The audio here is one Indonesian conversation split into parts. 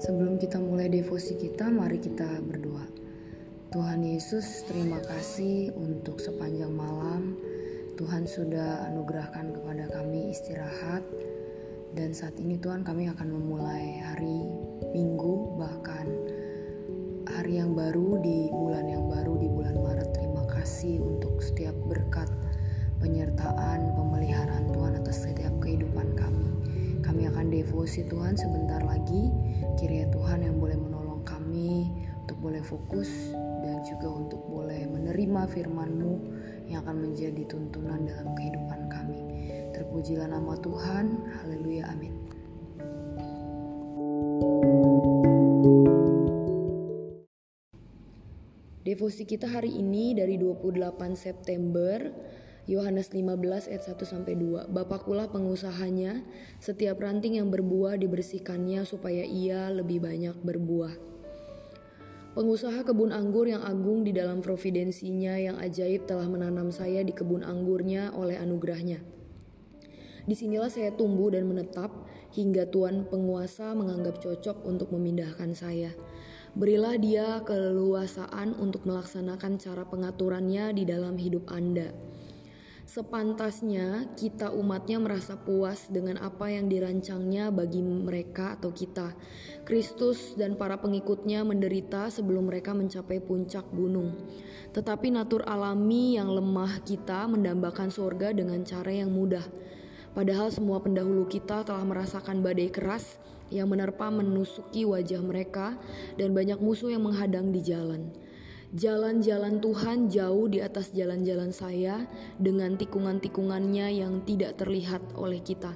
Sebelum kita mulai devosi kita, mari kita berdoa. Tuhan Yesus, terima kasih untuk sepanjang malam. Tuhan sudah anugerahkan kepada kami istirahat. Dan saat ini Tuhan kami akan memulai hari Minggu bahkan hari yang baru di bulan yang baru di bulan Maret. Terima kasih untuk setiap berkat penyertaan, pemeliharaan Tuhan atas setiap kehidupan kami. Kami akan devosi Tuhan sebentar lagi. Kiranya Tuhan yang boleh menolong kami untuk boleh fokus dan juga untuk boleh menerima firman-Mu yang akan menjadi tuntunan dalam kehidupan kami. Terpujilah nama Tuhan. Haleluya. Amin. Devosi kita hari ini dari 28 September Yohanes 15 ayat 1 sampai 2. Bapakulah pengusahanya, setiap ranting yang berbuah dibersihkannya supaya ia lebih banyak berbuah. Pengusaha kebun anggur yang agung di dalam providensinya yang ajaib telah menanam saya di kebun anggurnya oleh anugerahnya. Di sinilah saya tumbuh dan menetap hingga Tuhan penguasa menganggap cocok untuk memindahkan saya. Berilah dia keleluasaan untuk melaksanakan cara pengaturannya di dalam hidup Anda Sepantasnya kita umatnya merasa puas dengan apa yang dirancangnya bagi mereka atau kita. Kristus dan para pengikutnya menderita sebelum mereka mencapai puncak gunung. Tetapi natur alami yang lemah kita mendambakan sorga dengan cara yang mudah. Padahal semua pendahulu kita telah merasakan badai keras yang menerpa menusuki wajah mereka dan banyak musuh yang menghadang di jalan. Jalan-jalan Tuhan jauh di atas jalan-jalan saya dengan tikungan-tikungannya yang tidak terlihat oleh kita.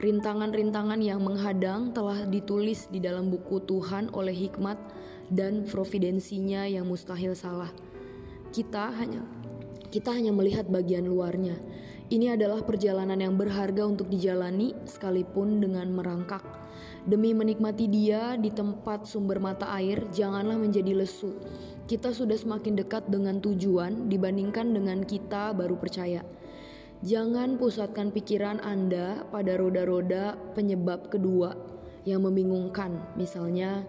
Rintangan-rintangan yang menghadang telah ditulis di dalam buku Tuhan oleh hikmat dan providensinya yang mustahil salah. Kita hanya kita hanya melihat bagian luarnya. Ini adalah perjalanan yang berharga untuk dijalani sekalipun dengan merangkak. Demi menikmati dia di tempat sumber mata air, janganlah menjadi lesu kita sudah semakin dekat dengan tujuan dibandingkan dengan kita baru percaya. Jangan pusatkan pikiran Anda pada roda-roda penyebab kedua yang membingungkan. Misalnya,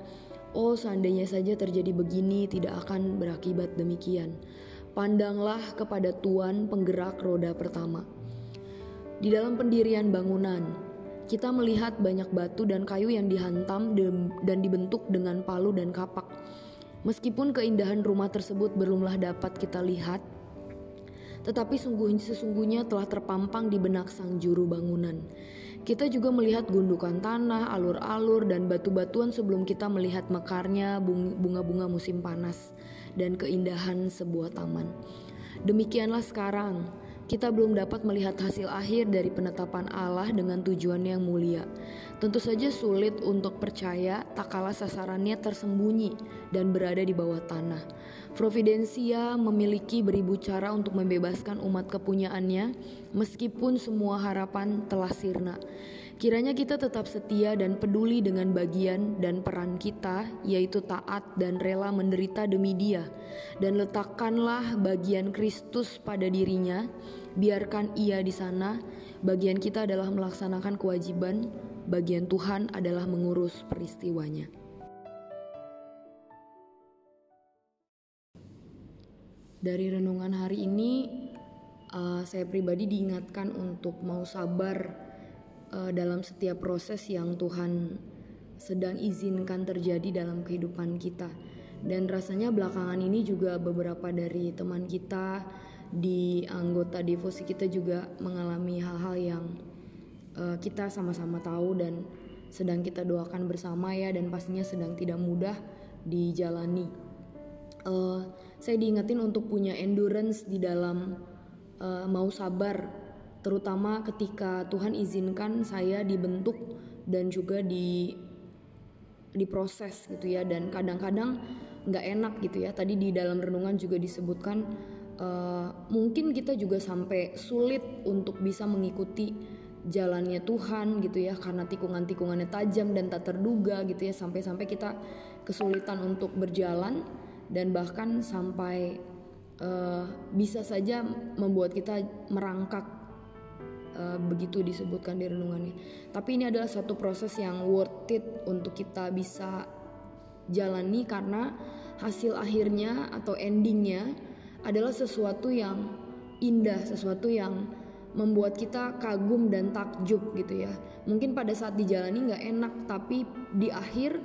oh seandainya saja terjadi begini tidak akan berakibat demikian. Pandanglah kepada Tuhan penggerak roda pertama. Di dalam pendirian bangunan, kita melihat banyak batu dan kayu yang dihantam dan dibentuk dengan palu dan kapak. Meskipun keindahan rumah tersebut belumlah dapat kita lihat, tetapi sungguh sesungguhnya telah terpampang di benak sang juru bangunan. Kita juga melihat gundukan tanah, alur-alur, dan batu-batuan sebelum kita melihat mekarnya bunga-bunga musim panas dan keindahan sebuah taman. Demikianlah sekarang, kita belum dapat melihat hasil akhir dari penetapan Allah dengan tujuan yang mulia. Tentu saja sulit untuk percaya tak kalah sasarannya tersembunyi dan berada di bawah tanah. Providensia memiliki beribu cara untuk membebaskan umat kepunyaannya meskipun semua harapan telah sirna. Kiranya kita tetap setia dan peduli dengan bagian dan peran kita, yaitu taat dan rela menderita demi Dia, dan letakkanlah bagian Kristus pada dirinya. Biarkan Ia di sana. Bagian kita adalah melaksanakan kewajiban, bagian Tuhan adalah mengurus peristiwanya. Dari renungan hari ini, uh, saya pribadi diingatkan untuk mau sabar uh, dalam setiap proses yang Tuhan sedang izinkan terjadi dalam kehidupan kita. Dan rasanya belakangan ini juga beberapa dari teman kita di anggota devosi kita juga mengalami hal-hal yang uh, kita sama-sama tahu dan sedang kita doakan bersama ya dan pastinya sedang tidak mudah dijalani. Uh, saya diingetin untuk punya endurance di dalam uh, mau sabar terutama ketika Tuhan izinkan saya dibentuk dan juga di diproses gitu ya. Dan kadang-kadang nggak enak gitu ya. Tadi di dalam renungan juga disebutkan uh, mungkin kita juga sampai sulit untuk bisa mengikuti jalannya Tuhan gitu ya. Karena tikungan-tikungannya tajam dan tak terduga gitu ya. Sampai-sampai kita kesulitan untuk berjalan dan bahkan sampai uh, bisa saja membuat kita merangkak uh, begitu disebutkan di renungannya. Tapi ini adalah satu proses yang worth it untuk kita bisa jalani karena hasil akhirnya atau endingnya adalah sesuatu yang indah, sesuatu yang membuat kita kagum dan takjub gitu ya. Mungkin pada saat dijalani nggak enak, tapi di akhir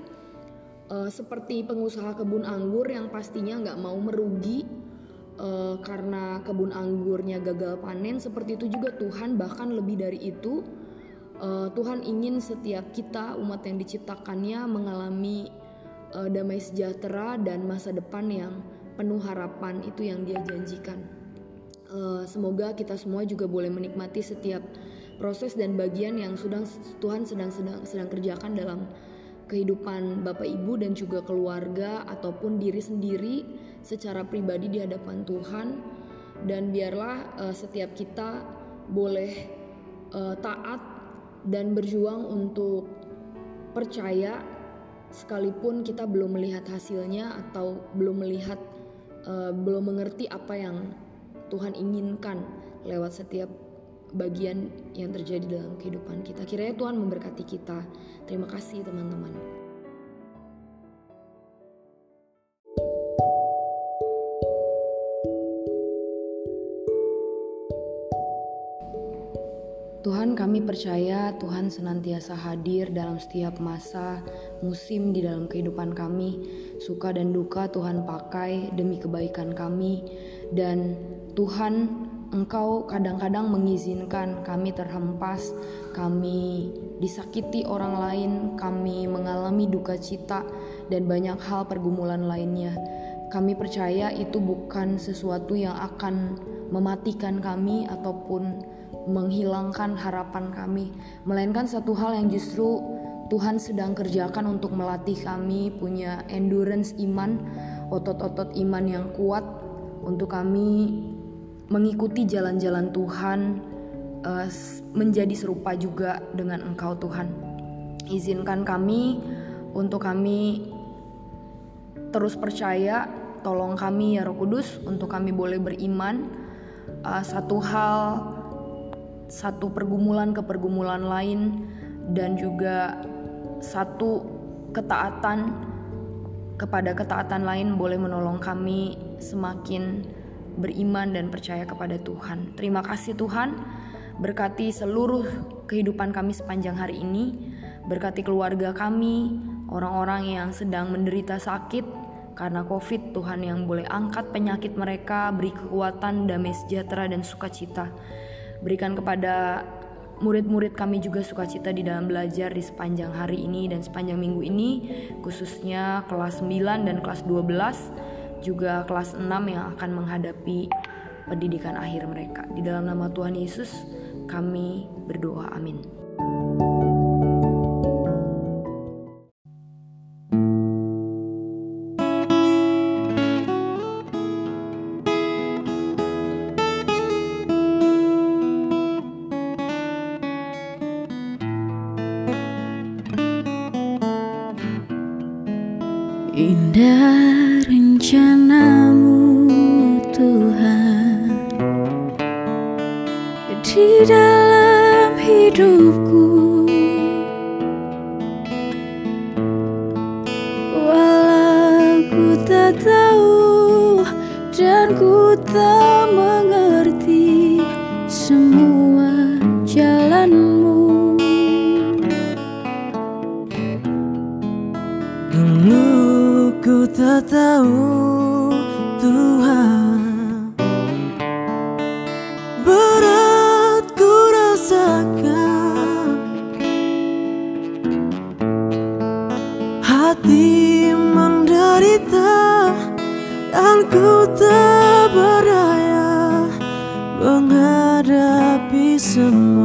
uh, seperti pengusaha kebun anggur yang pastinya nggak mau merugi uh, karena kebun anggurnya gagal panen seperti itu juga Tuhan bahkan lebih dari itu uh, Tuhan ingin setiap kita umat yang diciptakannya mengalami uh, damai sejahtera dan masa depan yang penuh harapan. Itu yang dia janjikan. Uh, semoga kita semua juga boleh menikmati setiap proses dan bagian yang sudah Tuhan sedang sedang sedang kerjakan dalam kehidupan Bapak Ibu dan juga keluarga ataupun diri sendiri secara pribadi di hadapan Tuhan. Dan biarlah uh, setiap kita boleh uh, taat dan berjuang untuk percaya sekalipun kita belum melihat hasilnya atau belum melihat uh, belum mengerti apa yang Tuhan inginkan lewat setiap bagian yang terjadi dalam kehidupan kita. Kiranya Tuhan memberkati kita. Terima kasih teman-teman. Tuhan kami percaya Tuhan senantiasa hadir dalam setiap masa, musim di dalam kehidupan kami. Suka dan duka Tuhan pakai demi kebaikan kami. Dan Tuhan Engkau kadang-kadang mengizinkan kami terhempas, kami disakiti orang lain, kami mengalami duka cita, dan banyak hal pergumulan lainnya. Kami percaya itu bukan sesuatu yang akan mematikan kami ataupun menghilangkan harapan kami, melainkan satu hal yang justru Tuhan sedang kerjakan untuk melatih kami punya endurance iman, otot-otot iman yang kuat untuk kami mengikuti jalan-jalan Tuhan uh, menjadi serupa juga dengan Engkau Tuhan. Izinkan kami untuk kami terus percaya, tolong kami ya Roh Kudus untuk kami boleh beriman uh, satu hal satu pergumulan ke pergumulan lain dan juga satu ketaatan kepada ketaatan lain boleh menolong kami semakin beriman dan percaya kepada Tuhan. Terima kasih Tuhan, berkati seluruh kehidupan kami sepanjang hari ini, berkati keluarga kami, orang-orang yang sedang menderita sakit karena COVID, Tuhan yang boleh angkat penyakit mereka, beri kekuatan, damai sejahtera dan sukacita. Berikan kepada murid-murid kami juga sukacita di dalam belajar di sepanjang hari ini dan sepanjang minggu ini, khususnya kelas 9 dan kelas 12 juga kelas 6 yang akan menghadapi pendidikan akhir mereka. Di dalam nama Tuhan Yesus kami berdoa amin. Dalam hidupku. Walau ku tak tahu dan ku tak mengerti semua jalanmu. Dulu Ku tak tahu Menghadapi semua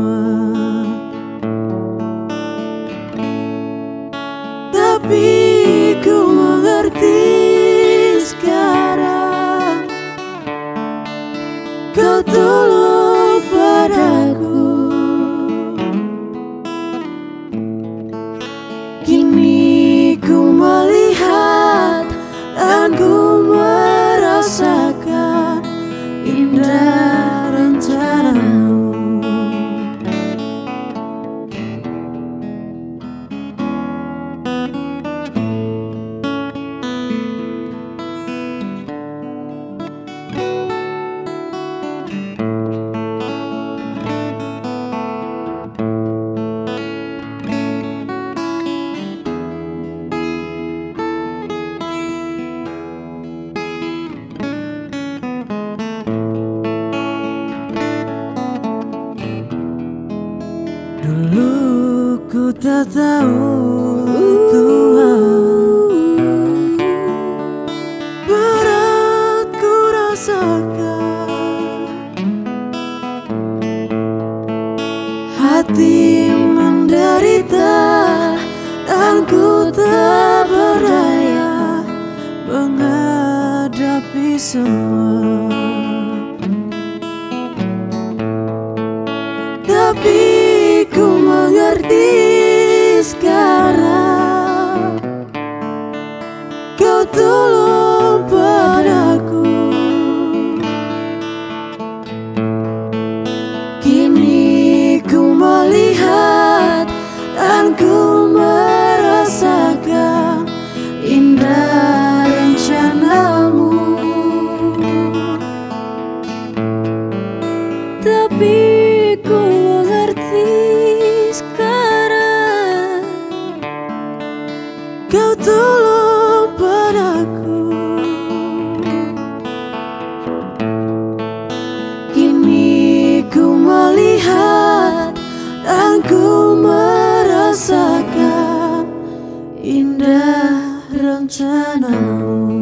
hati menderita dan ku tak berdaya menghadapi semua. rasakan indah rencanamu.